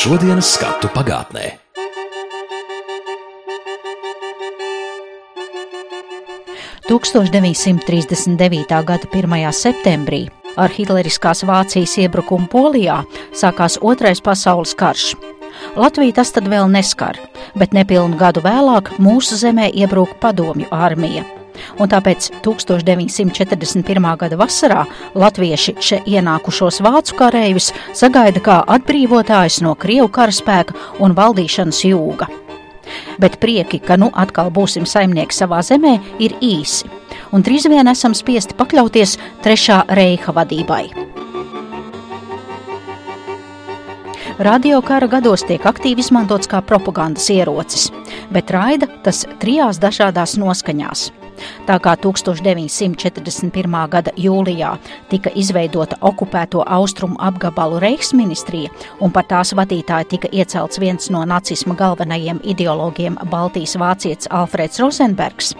Šodienas skatu pagātnē. –1939. gada 1. septembrī ar hitleriskās Vācijas iebrukumu Polijā sākās Otrais pasaules karš. Latviju tas tad vēl neskar, bet nepilnu gadu vēlāk mūsu zemē iebrūk padomju armija un tāpēc 1941. gada vasarā latvieši še ienākušos vācu kareivis sagaida kā atbrīvotājs no Krievu karaspēka un valdīšanas jūga. Bet prieki, ka nu atkal būsim saimnieki savā zemē, ir īsi, un drīz vien esam spiesti pakļauties Trešā reiha vadībai. Radio kara gados tiek aktīvi izmantots kā propagandas ierocis, bet raida tas trijās dažādās noskaņās Tā kā 1941. gada jūlijā tika izveidota okupēto austrumu apgabalu Reichsministrija un par tās vadītāju tika iecelts viens no nacisma galvenajiem ideologiem Baltijas vācietis Alfreds Rosenbergs,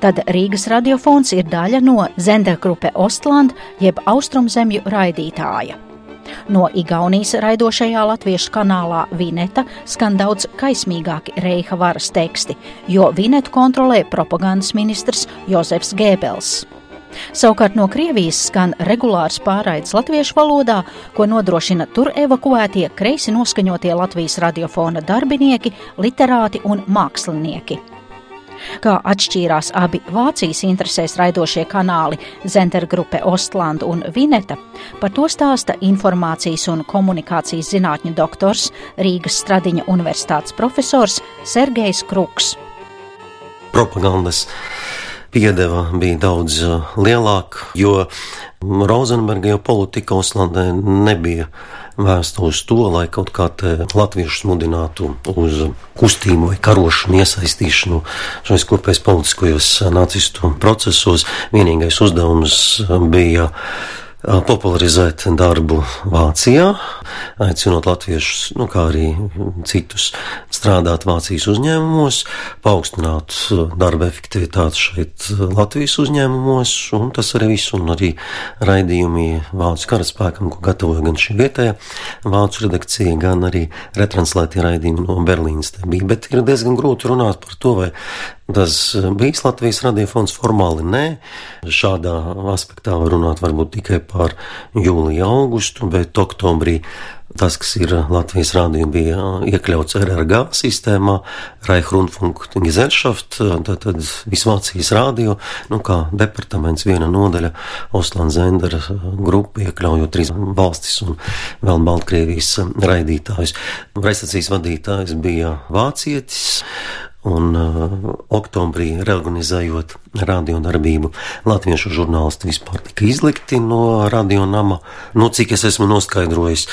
tad Rīgas radiofons ir daļa no Zendergrupe Ostland jeb Austrumzemju raidītāja. No Igaunijas raidošajā latviešu kanālā Vineta skan daudz kaismīgāki Reiha varas teksti, jo Vinetu kontrolē propagandas ministrs Jozefs Gēbels. Savukārt no Krievijas skan regulārs pārraides latviešu valodā, ko nodrošina tur evakuētie kreisi noskaņotie Latvijas radiofona darbinieki, literāti un mākslinieki. Kā atšķīrās abi Vācijas interesēs raidošie kanāli Zentergrupe Ostland un Vineta, par to stāsta informācijas un komunikācijas zinātņu doktors Rīgas Stradiņa universitātes profesors Sergejs Kruks. Propagandas piedeva bija daudz uh, lielāka, jo Rozenberga jau politika Oslandē nebija vērsta uz to, lai kaut kā latviešus mudinātu uz kustību vai karošanu, iesaistīšanu šajos kopējos politiskajos nacistu procesos. Vienīgais uzdevums bija popularizēt darbu Vācijā, aicinot latviešus, nu, kā arī citus, strādāt Vācijas uzņēmumos, paaugstināt darba efektivitāti šeit Latvijas uzņēmumos, un tas arī viss, un arī raidījumi Vācu karaspēkam, ko gatavoja gan šī vietējā Vācu redakcija, gan arī retranslētie raidījumi no Berlīnas. Bija, bet ir diezgan grūti runāt par to, vai Tas eh, bijis Latvijas radiofons formāli nē. Šādā aspektā var runāt varbūt tikai par jūliju, augustu, bet oktobrī tas, kas ir Latvijas rādījumā, bija iekļauts RRG sistēmā, Reihrundfunk Gesellschaft, tātad Visvācijas rādio, nu kā departaments viena nodaļa, Osland Zendera grupa, iekļaujot trīs valstis un vēl Baltkrievijas raidītājus. Raistacijas vadītājs bija vācietis, Un uh, oktobrī, reorganizējot radiodarbību, latviešu žurnālisti vispār tika izlikti no radionama. Nu, cik es esmu noskaidrojis,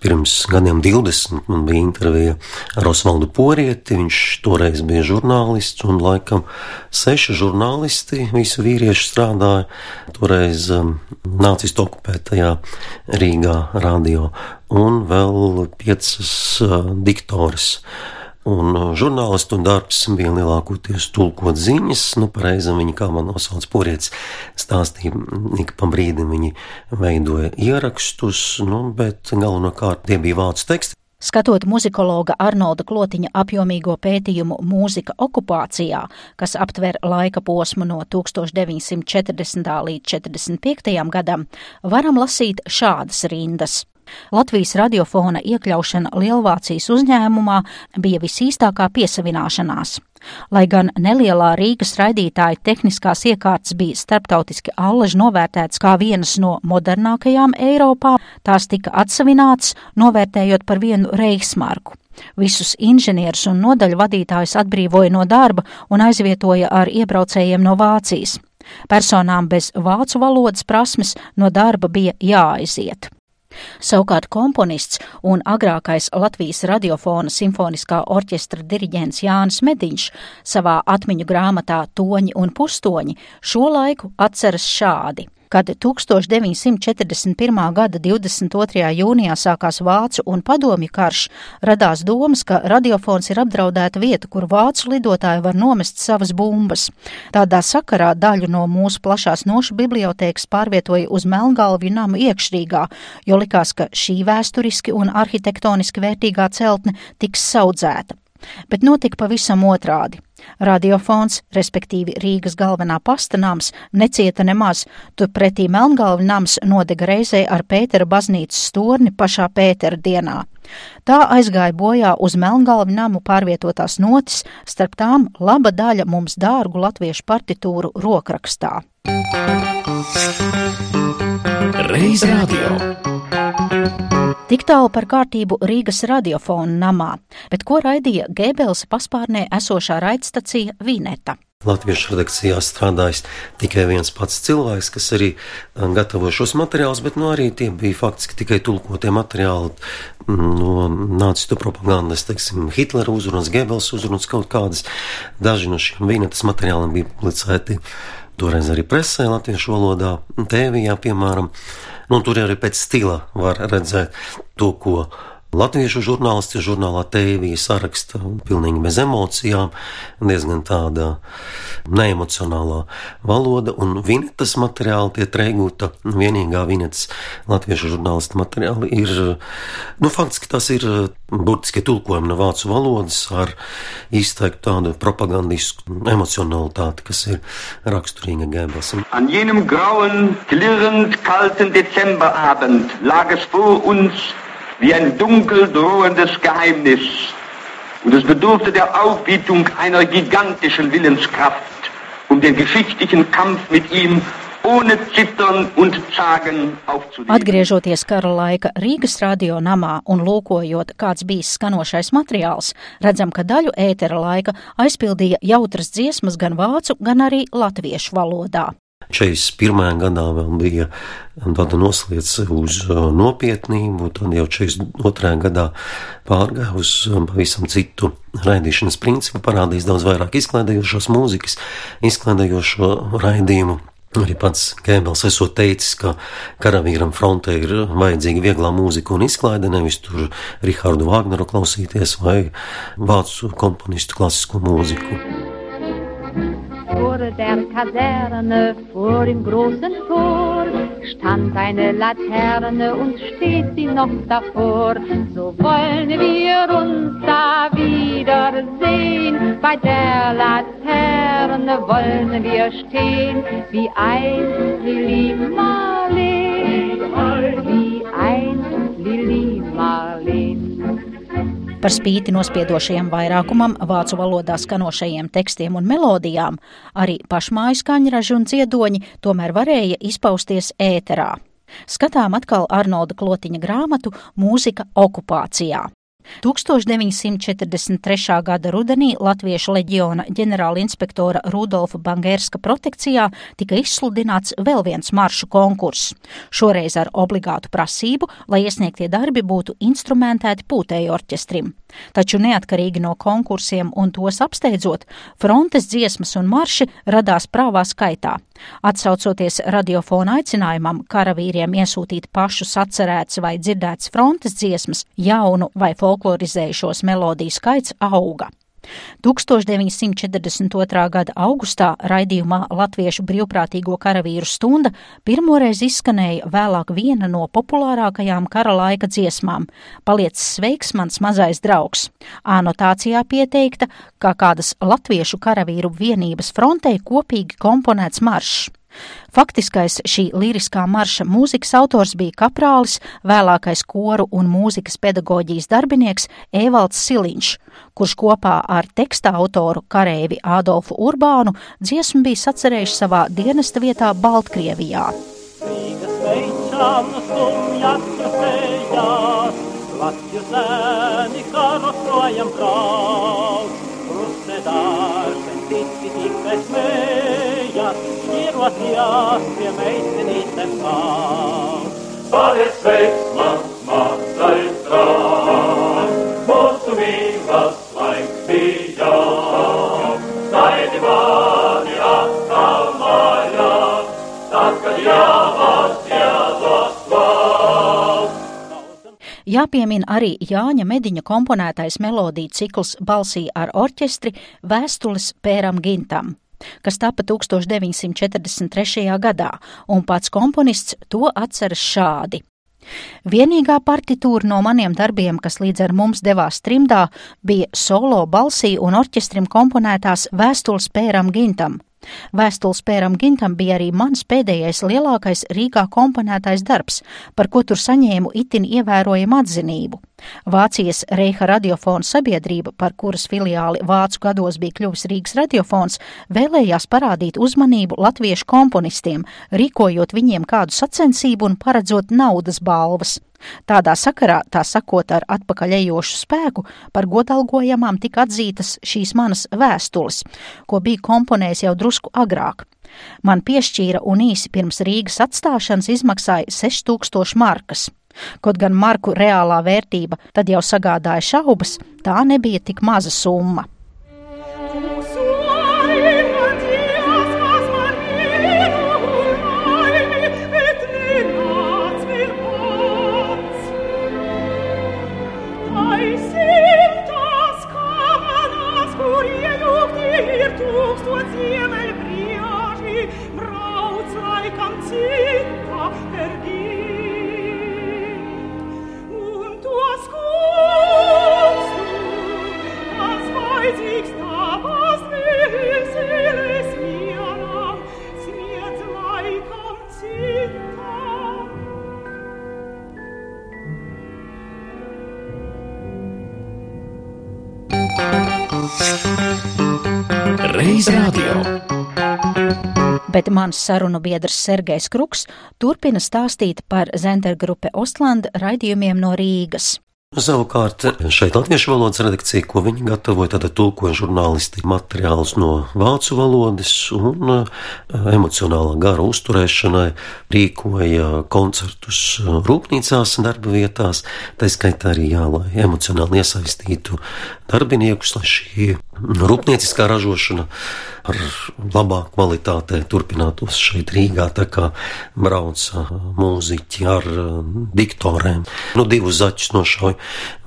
pirms gadiem 20 man bija intervija ar Osvaldu Porieti. Viņš toreiz bija žurnālists, un laikam seši žurnālisti, visi vīrieši strādāja toreiz um, nācistu okupētajā Rīgā radio, un vēl piecas uh, diktoras. Un uh, žurnālistu darbs bija lielākoties tulkot ziņas, nu, pareizam viņi, kā man nosauc porietis, stāstīja, ik pa brīdim viņi veidoja ierakstus, nu, bet galvenokārt tie bija vācu teksti. Skatot muzikologa Arnolda Klotiņa apjomīgo pētījumu Mūzika okupācijā, kas aptver laika posmu no 1940. līdz 45. gadam, varam lasīt šādas rindas. Latvijas radiofona iekļaušana Lielvācijas uzņēmumā bija visīstākā piesavināšanās. Lai gan nelielā Rīgas raidītāja tehniskās iekārtas bija starptautiski allaž novērtētas kā vienas no modernākajām Eiropā, tās tika atsavinātas, novērtējot par vienu reiksmarku. Visus inženierus un nodaļu vadītājus atbrīvoja no darba un aizvietoja ar iebraucējiem no Vācijas. Personām bez vācu valodas prasmes no darba bija jāaiziet. Savukārt komponists un agrākais Latvijas radiofona simfoniskā orķestra diriģents Jānis Mediņš savā atmiņu grāmatā Toņi un pustoņi šo laiku atceras šādi. Kad 1941. gada 22. jūnijā sākās Vācu un Padomju karš, radās domas, ka radiofons ir apdraudēta vieta, kur vācu lidotāji var nomest savas bumbas. Tādā sakarā daļu no mūsu plašās nošu bibliotēkas pārvietoja uz Melngalvju namu iekšrīgā, jo likās, ka šī vēsturiski un arhitektoniski vērtīgā celtne tiks saudzēta. Bet notika pavisam otrādi. Radiofons, respektīvi Rīgas galvenā pastanāms, necieta nemaz, turpretī Melngalvi nams nodega reizē ar Pētera baznīcas storni pašā Pētera dienā. Tā aizgāja bojā uz Melngalvi namu pārvietotās notis, starp tām laba daļa mums dārgu latviešu partitūru rokrakstā. Reiz radio. Tik tālu par kārtību Rīgas radiofona namā, bet ko raidīja Gēbels paspārnē esošā raidstacija Vineta. Latviešu redakcijā strādājis tikai viens pats cilvēks, kas arī um, gatavo šos materiālus, bet nu, arī tie bija faktiski tikai tulkotie materiāli mm, no nācistu propagandas, teiksim, Hitlera uzrunas, Gebels uzrunas, kaut kādas. Daži no šiem vīnetas materiāliem bija publicēti toreiz arī presē, latviešu valodā, tēvijā, piemēram. Nu, tur arī pēc stila var redzēt to, ko Latviešu žurnālisti žurnālā tēvija saraksta pilnīgi bez emocijām, diezgan tāda neemocionālā valoda, un vinetas materiāli, tie Treiguta, vienīgā vinetas latviešu žurnālista materiāli ir, nu, faktiski tas ir burtiski tulkojumi no vācu valodas ar izteiktu tādu propagandisku emocionalitāti, kas ir raksturīga Gēbelsam. An jenem grauen, klirrend kalten Dezemberabend lag es vor uns wie ein dunkel drohendes Geheimnis. Und es bedurfte der Aufbietung einer gigantischen Willenskraft, um den geschichtlichen Kampf mit ihm. Atgriežoties kara laika Rīgas radio namā un lūkojot, kāds bijis skanošais materiāls, redzam, ka daļu ētera laika aizpildīja jautras dziesmas gan vācu, gan arī latviešu valodā. 41. gadā vēl bija tāda noslēdz uz uh, nopietnību, tad jau 42. gadā pārgāja uz um, pavisam citu raidīšanas principu, parādījis daudz vairāk izklaidējošos mūzikas, izklaidējošo raidījumu. Arī pats Gēbels esot teicis, ka karavīram frontē ir vajadzīga vieglā mūzika un izklaide, nevis tur Rihardu Vāgneru klausīties vai vācu komponistu klasisko mūziku. Vor der Kaserne, vor dem großen Tor, stand eine Laterne und steht sie noch davor. So wollen wir uns da wiedersehen, bei der Laterne wollen wir stehen, wie einst Lili Marleen, wie einst Par spīti nospiedošajam vairākumam vācu valodā skanošajiem tekstiem un melodijām, arī pašmāju skaņraži un dziedoņi tomēr varēja izpausties ēterā. Skatām atkal Arnolda Klotiņa grāmatu Mūzika okupācijā. 1943. gada rudenī Latviešu leģiona ģenerāla inspektora Rudolfa Bangerska protekcijā tika izsludināts vēl viens maršu konkurss. Šoreiz ar obligātu prasību, lai iesniegtie darbi būtu instrumentēti pūtēju orķestrim. Taču neatkarīgi no konkursiem un tos apsteidzot, frontes dziesmas un marši radās prāvā skaitā. Atsaucoties radiofona aicinājumam karavīriem iesūtīt pašus atcerēts vai dzirdēts frontes dziesmas, jaunu vai folklorizējušos melodiju skaits auga. 1942. gada augustā raidījumā Latviešu brīvprātīgo karavīru stunda pirmoreiz izskanēja vēlāk viena no populārākajām kara laika dziesmām - Paliec sveiks, mans mazais draugs. Anotācijā pieteikta, kā kādas latviešu karavīru vienības frontei kopīgi komponēts maršs. Faktiskais šī liriskā marša mūzikas autors bija kaprālis, vēlākais koru un mūzikas pedagoģijas darbinieks Evalds Siliņš, kurš kopā ar teksta autoru karēvi Ādolfu Urbānu dziesmu bija sacerējis savā dienesta vietā Baltkrievijā. Latvijas zēni, kā no mājās, pie meitenītēm pār. Paliec sveiks, mans mazais drāns, mūsu mīlas laiks bija. Saidi mani atkal mājās, tad, kad jāvās jādod valsts. Jāpiemin arī Jāņa Mediņa komponētais melodiju cikls balsī ar orķestri vēstules pēram gintam kas tapa 1943. gadā, un pats komponists to atceras šādi. Vienīgā partitūra no maniem darbiem, kas līdz ar mums devās trimdā, bija solo balsī un orķestrim komponētās vēstules pēram gintam. Vēstules pēram gintam bija arī mans pēdējais lielākais Rīgā komponētais darbs, par ko tur saņēmu itin ievērojumu atzinību. Vācijas Reiha radiofona sabiedrība, par kuras filiāli vācu gados bija kļuvis Rīgas radiofons, vēlējās parādīt uzmanību latviešu komponistiem, rīkojot viņiem kādu sacensību un paredzot naudas balvas. Tādā sakarā, tā sakot ar atpakaļejošu spēku, par godalgojamām tika atzītas šīs manas vēstules, ko bija komponējis jau drusku agrāk. Man piešķīra un īsi pirms Rīgas atstāšanas izmaksāja 6000 markas. Kaut gan marku reālā vērtība tad jau sagādāja šaubas, tā nebija tik maza summa. Reiz radio. Bet mans sarunu biedrs Sergejs Kruks turpina stāstīt par Zendergrupe Ostlanda raidījumiem no Rīgas. Savukārt šeit latviešu valodas redakcija, ko viņi gatavoja, tad tulkoja žurnālisti materiālus no vācu valodas un eh, emocionālā gara uzturēšanai rīkoja koncertus rūpnīcās, darba vietās, tā skaitā arī jā, lai emocionāli iesaistītu darbiniekus, lai šī rūpnieciskā ražošana ar labāku kvalitātē turpinātos šeit Rīgā, tā kā brauca mūziķi ar diktorēm. Nu, divus zaķus nošauja.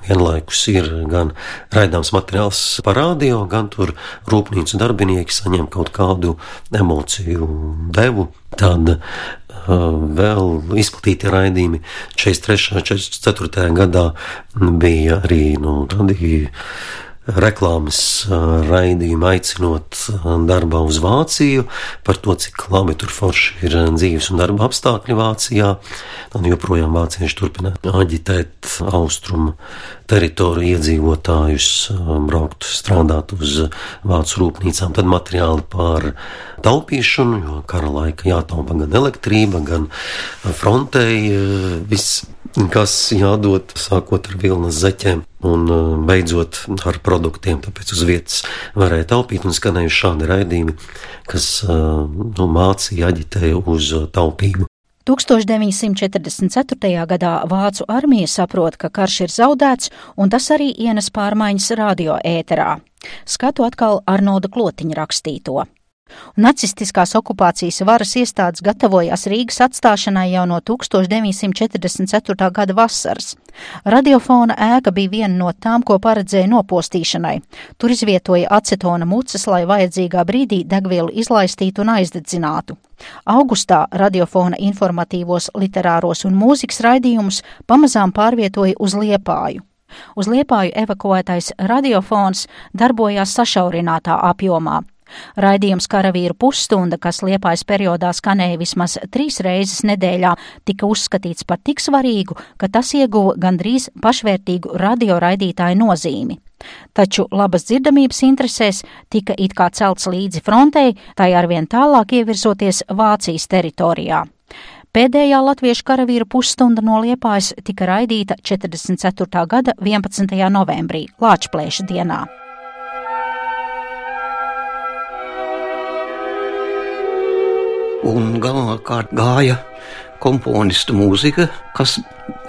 Vienlaikus ir gan raidāms materiāls par radio, gan tur rūpnīcu darbinieki saņem kaut kādu emociju devu. Tad vēl izplatīti raidījumi. 43. un 44. gadā bija arī nu, tādi reklāmas raidījumu aicinot darbā uz Vāciju par to, cik labi tur forši ir dzīves un darba apstākļi Vācijā. Un joprojām vācieši turpina aģitēt austrumu teritoriju iedzīvotājus, braukt strādāt uz vācu rūpnīcām. Tad materiāli par taupīšanu, jo kara laika jātaupa gan elektrība, gan frontei viss kas jādod sākot ar vilnas zeķiem un uh, beidzot ar produktiem. Tāpēc uz vietas varēja taupīt un skanējuši šādi raidījumi, kas uh, nu, mācīja, aģitēja uz taupību. 1944. gadā Vācu armija saprot, ka karš ir zaudēts, un tas arī ienes pārmaiņas radio ēterā. Skatu atkal Arnolda Klotiņa rakstīto. Nacistiskās okupācijas varas iestādes gatavojās Rīgas atstāšanai jau no 1944. gada vasaras. Radiofona ēka bija viena no tām, ko paredzēja nopostīšanai. Tur izvietoja acetona mucas, lai vajadzīgā brīdī degvielu izlaistītu un aizdedzinātu. Augustā radiofona informatīvos, literāros un mūzikas raidījumus pamazām pārvietoja uz Liepāju. Uz Liepāju evakuētais radiofons darbojās sašaurinātā apjomā. Raidījums Karavīru pusstunda, kas liepājas periodā skanēja vismaz trīs reizes nedēļā, tika uzskatīts par tik svarīgu, ka tas ieguva gandrīz pašvērtīgu radioraidītāju nozīmi. Taču labas dzirdamības interesēs tika it kā celts līdzi frontei, tai arvien tālāk ievirzoties Vācijas teritorijā. Pēdējā latviešu karavīru pusstunda no Liepājas tika raidīta 44. gada 11. novembrī, Lāčplēša dienā. Un galvenokārt gāja komponistu mūzika, kas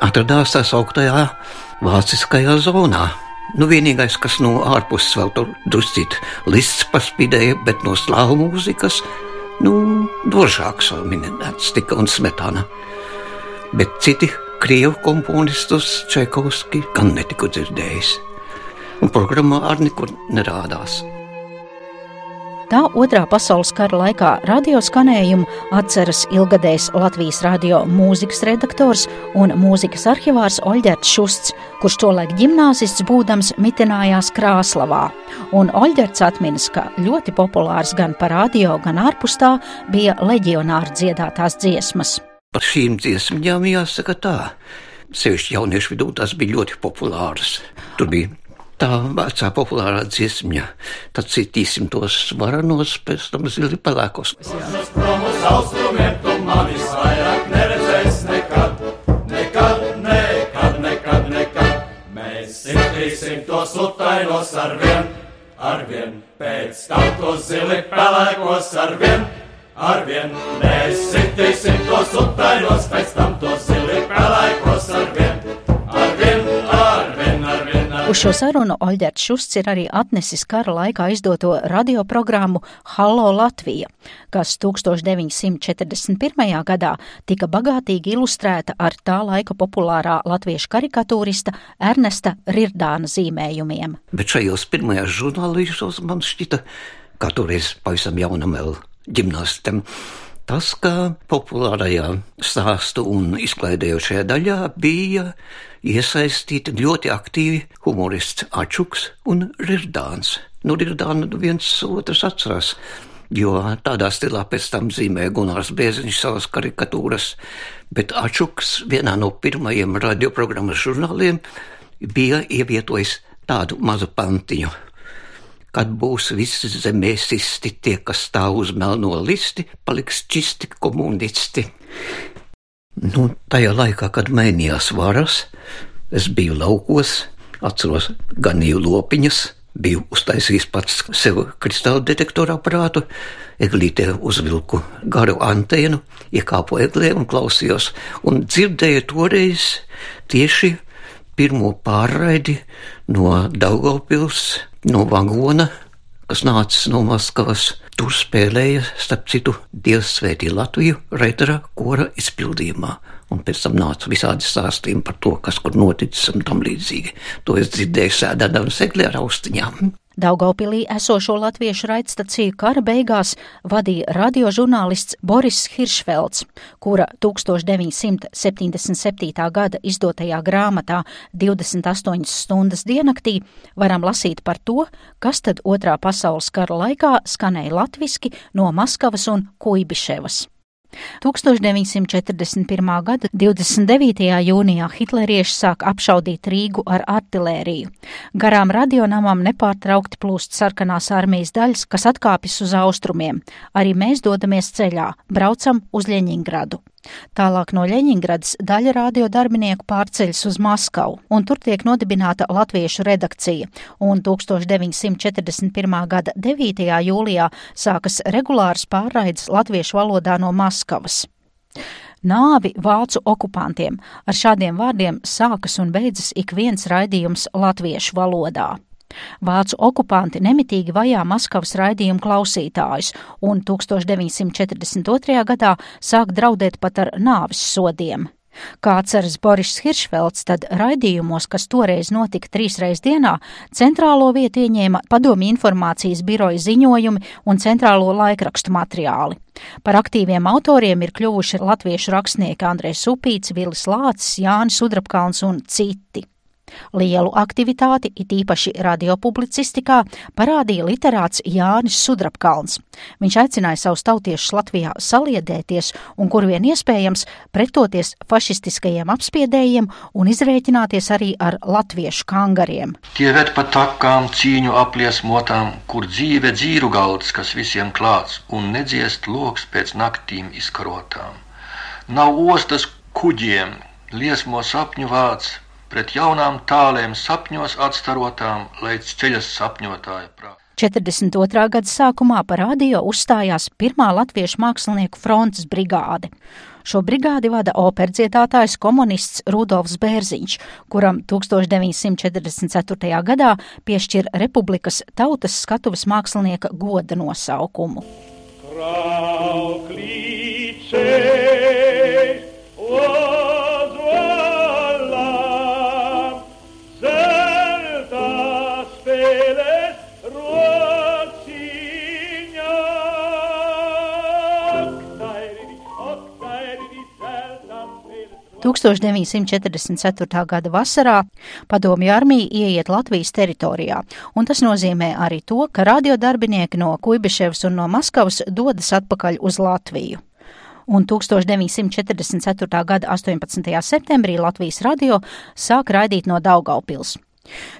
atradās tā sauktajā vāciskajā zonā. Nu, vienīgais, kas no ārpuses vēl tur druscīt lists paspīdēja, bet no slāvu mūzikas, nu, dožāks vēl minēts tika un smetana. Bet citi krievu komponistus Čekovski gan netiku dzirdējis. Un programmā arī nekur nerādās. Tā otrā pasaules kara laikā radioskanējumu atceras ilgadējs Latvijas radio mūzikas redaktors un mūzikas arhivārs Oļģerts Šusts, kurš tolaik ģimnāzists būdams mitinājās Krāslavā. Un Oļģerts atminas, ka ļoti populārs gan par radio, gan ārpus tā bija leģionāru dziedātās dziesmas. Par šīm dziesmām jāsaka tā. Sevišķi jauniešu vidū tas bija ļoti populārs. Tur bija tā vecā populārā dziesmņa. Tad citīsim tos varanos, pēc tam zili pelēkos. Tos utainos arvien, arvien, pēc tam tos zili pelēkos arvien, arvien. Mēs sirdīsim tos utainos, pēc tam tos zili pelēkos arvien, arvien, Uz šo sarunu Oļģerts Šusts ir arī atnesis kara laikā izdoto radioprogrammu Hallo Latvija, kas 1941. gadā tika bagātīgi ilustrēta ar tā laika populārā latviešu karikatūrista Ernesta Rirdāna zīmējumiem. Bet šajos pirmajos žurnālīšos man šķita, kā toreiz pavisam jaunam vēl ģimnastam, tas, ka populārajā stāstu un izklaidējošajā daļā bija iesaistīti ļoti aktīvi humorists Ačuks un Rirdāns. Nu, Rirdānu viens otrs atcerās, jo tādā stilā pēc tam zīmē Gunārs Bēziņš savas karikatūras, bet Ačuks vienā no pirmajiem radioprogrammas žurnāliem bija ievietojis tādu mazu pantiņu. Kad būs visi zemē sisti, tie, kas stāv uz melno listi, paliks čisti komunisti. Nu, tajā laikā, kad mainījās varas, es biju laukos, atceros ganīju lopiņas, biju uztaisījis pats sev kristāla detektoru aparātu, eglītē uzvilku garu antēnu, iekāpu eglē un klausījos, un dzirdēju toreiz tieši pirmo pārraidi no Daugavpils, no vagona, kas nācis no Maskavas. Tur spēlēja, starp citu, Dievs svētī Latviju Reitera kora izpildījumā, un pēc tam nāca visādi stāstījumi par to, kas kur noticis un tam līdzīgi. To es dzirdēju sēdēdams eglē ar austiņām. Daugaupilī esošo latviešu raidstaciju kara beigās vadīja radiožurnālists Boris Hiršfelds, kura 1977. gada izdotajā grāmatā 28 stundas diennaktī varam lasīt par to, kas tad otrā pasaules kara laikā skanēja latviski no Maskavas un Kuibiševas. 1941. gada 29. jūnijā hitlērieši sāk apšaudīt Rīgu ar artilēriju. Garām radionamam nepārtraukti plūst sarkanās armijas daļas, kas atkāpjas uz austrumiem. Arī mēs dodamies ceļā, braucam uz Ļeņingradu. Tālāk no Ļeņingradas daļa radio darbinieku pārceļas uz Maskavu, un tur tiek nodibināta latviešu redakcija, un 1941. gada 9. jūlijā sākas regulāras pārraides latviešu valodā no Maskavas. Nāvi vācu okupantiem ar šādiem vārdiem sākas un beidzas ik viens raidījums latviešu valodā. Vācu okupanti nemitīgi vajā Maskavas raidījumu klausītājus, un 1942. gadā sāk draudēt pat ar nāvis sodiem. Kā atceras Boris Hiršfelds, tad raidījumos, kas toreiz notika trīsreiz dienā, centrālo vietu ieņēma padomju informācijas biroja ziņojumi un centrālo laikrakstu materiāli. Par aktīviem autoriem ir kļuvuši latviešu rakstnieki Andrēs Upīts, Vilis Lācis, Jānis Sudrabkalns un citi. Lielu aktivitāti, it īpaši radiopublicistikā, parādīja literāts Jānis Sudrabkalns. Viņš aicināja savus tautiešus Latvijā saliedēties un, kur vien iespējams, pretoties fašistiskajiem apspiedējiem un izrēķināties arī ar latviešu kangariem. Tie ved pa takām cīņu apliesmotām, kur dzīve dzīru galds, kas visiem klāts, un nedziest loks pēc naktīm izkarotām. Nav ostas kuģiem, liesmo sapņu vārds, pret jaunām tālēm sapņos atstarotām, līdz ceļas sapņotāja prātā. 42. gada sākumā par radio uzstājās pirmā latviešu mākslinieku frontes brigāde. Šo brigādi vada operdziedātājs komunists Rudolfs Bērziņš, kuram 1944. gadā piešķir Republikas tautas skatuves mākslinieka goda nosaukumu. Frau 1944. gada vasarā padomju armija ieiet Latvijas teritorijā, un tas nozīmē arī to, ka radiodarbinieki no Kuibiševas un no Maskavas dodas atpakaļ uz Latviju. Un 1944. gada 18. septembrī Latvijas radio sāk raidīt no Daugaupils.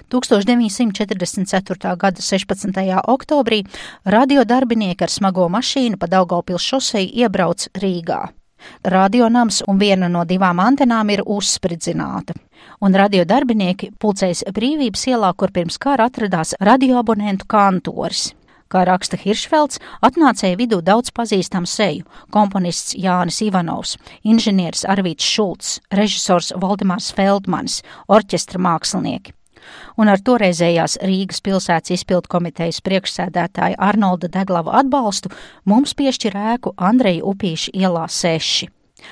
1944. gada 16. oktobrī radiodarbinieki ar smago mašīnu pa Daugaupils šoseju iebrauc Rīgā. Radionams un viena no divām antenām ir uzspridzināta, un radiodarbinieki pulcējas brīvības ielā, kur pirms kara atradās radioabonentu kantoris. Kā raksta Hiršfelds, atnācēja vidū daudz pazīstamu seju - komponists Jānis Ivanovs, inženieris Arvīts Šulcs, režisors Valdemārs Feldmanis, orķestra mākslinieki un ar toreizējās Rīgas pilsētas izpildu komitejas priekšsēdētāja Arnolda Deglava atbalstu mums piešķir ēku Andreja Upīša ielā 6.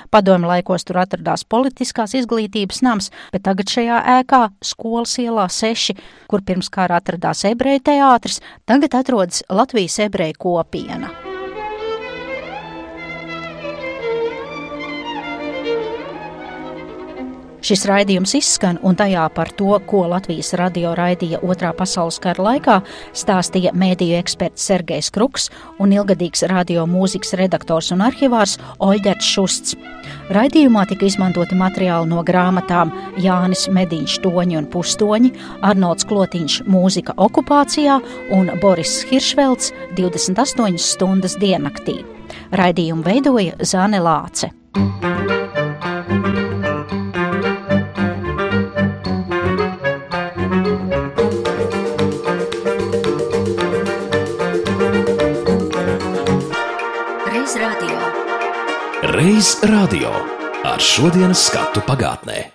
Padomju laikos tur atradās politiskās izglītības nams, bet tagad šajā ēkā, skolas ielā 6, kur pirms kara atradās ebreju teātris, tagad atrodas Latvijas ebreju kopiena. Šis raidījums izskan, un tajā par to, ko Latvijas radio raidīja Otrā pasaules kara laikā, stāstīja mēdīju eksperts Sergejs Kruks un ilgadīgs radio mūzikas redaktors un arhivārs Oļģerts Šusts. Raidījumā tika izmantoti materiāli no grāmatām Jānis Mediņš Toņi un Pustoņi, Arnolds Klotiņš Mūzika okupācijā un Boris Hiršvelds 28 stundas diennaktī. Raidījumu veidoja Zāne Lāce. Reiz radio. Reiz radio ar šodienas skatu pagātnē.